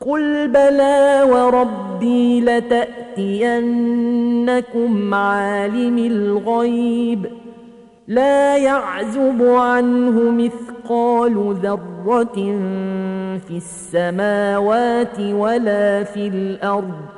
قل بلى وربي لتأتينكم عالم الغيب لا يعزب عنه مثقال ذرة في السماوات ولا في الأرض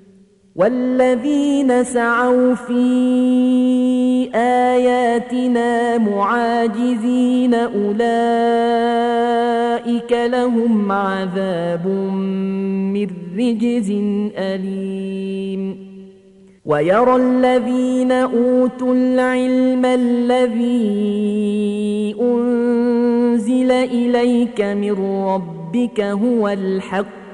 والذين سعوا في آياتنا معاجزين أولئك لهم عذاب من رجز أليم ويرى الذين أوتوا العلم الذي أنزل إليك من ربك هو الحق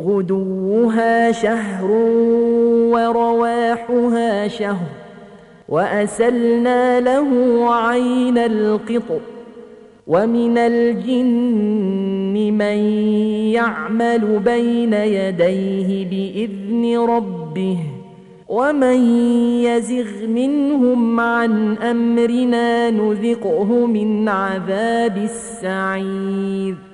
غدوها شهر ورواحها شهر وأسلنا له عين القطر ومن الجن من يعمل بين يديه بإذن ربه ومن يزغ منهم عن أمرنا نذقه من عذاب السعير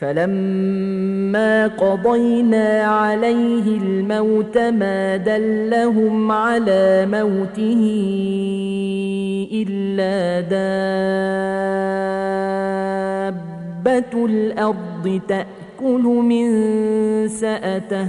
فلما قضينا عليه الموت ما دلهم على موته إلا دابة الأرض تأكل من سأته.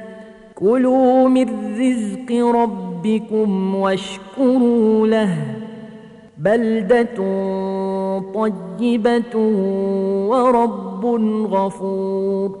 كلوا من رزق ربكم واشكروا له بلدة طيبة ورب غفور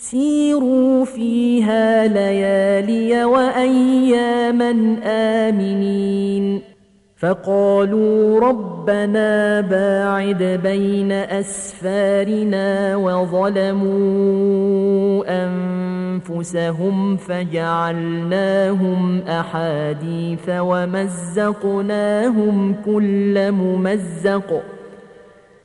سيروا فيها ليالي وأياما آمنين. فقالوا ربنا باعد بين أسفارنا وظلموا أنفسهم فجعلناهم أحاديث ومزقناهم كل ممزق.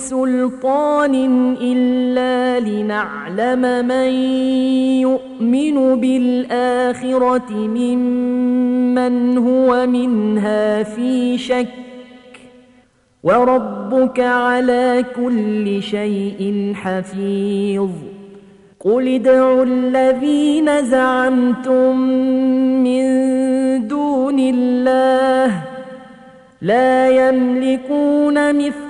سلطان إلا لنعلم من يؤمن بالآخرة ممن هو منها في شك. وربك على كل شيء حفيظ. قل ادعوا الذين زعمتم من دون الله لا يملكون مثل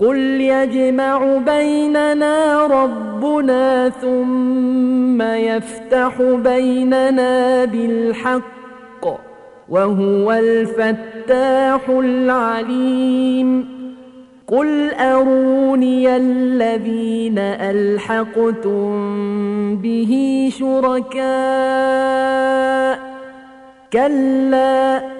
قل يجمع بيننا ربنا ثم يفتح بيننا بالحق وهو الفتاح العليم قل أروني الذين ألحقتم به شركاء كلا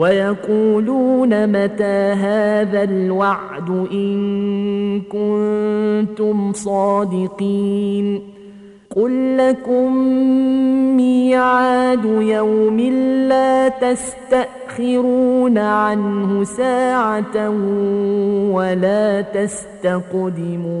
ويقولون متى هذا الوعد إن كنتم صادقين قل لكم ميعاد يوم لا تستأخرون عنه ساعة ولا تستقدمون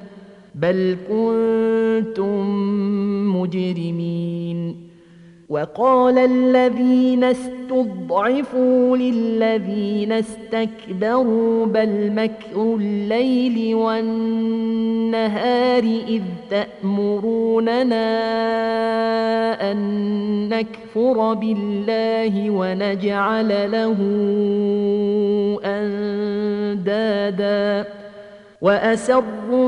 بل كنتم مجرمين وقال الذين استضعفوا للذين استكبروا بل مكر الليل والنهار إذ تأمروننا أن نكفر بالله ونجعل له أندادا وأسروا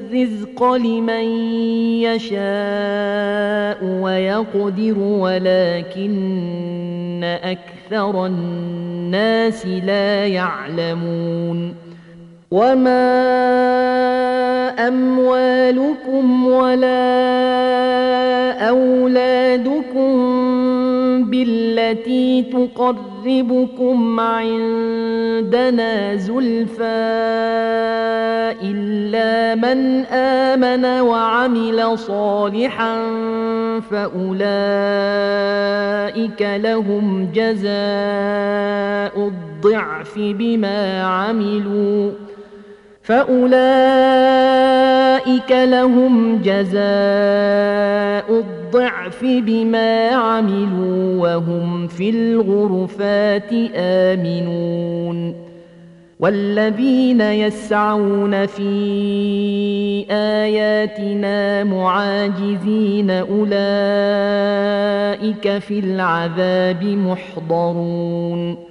لمن يشاء ويقدر ولكن أكثر الناس لا يعلمون. وما أموالكم ولا أولادكم بالتي تقربكم عندنا زلفى إلا من آمن وعمل صالحا فأولئك لهم جزاء الضعف بما عملوا فأولئك لهم جزاء الضعف بما عملوا وهم في الغرفات آمنون والذين يسعون في آياتنا معاجزين أولئك في العذاب محضرون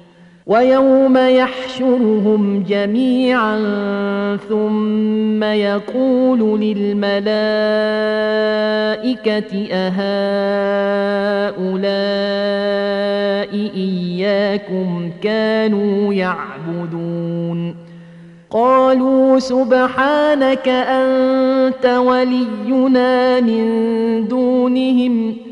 ويوم يحشرهم جميعا ثم يقول للملائكة أهؤلاء إياكم كانوا يعبدون؟ قالوا سبحانك أنت ولينا من دونهم ۖ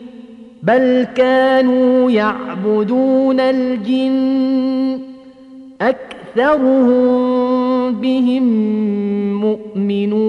بل كانوا يعبدون الجن اكثرهم بهم مؤمنون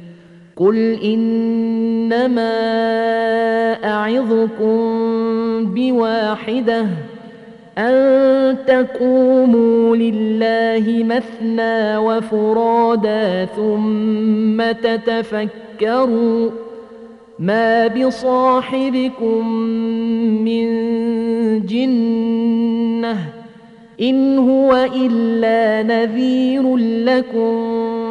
قل انما اعظكم بواحده ان تقوموا لله مثنى وفرادا ثم تتفكروا ما بصاحبكم من جنه ان هو الا نذير لكم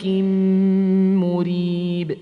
شك مريب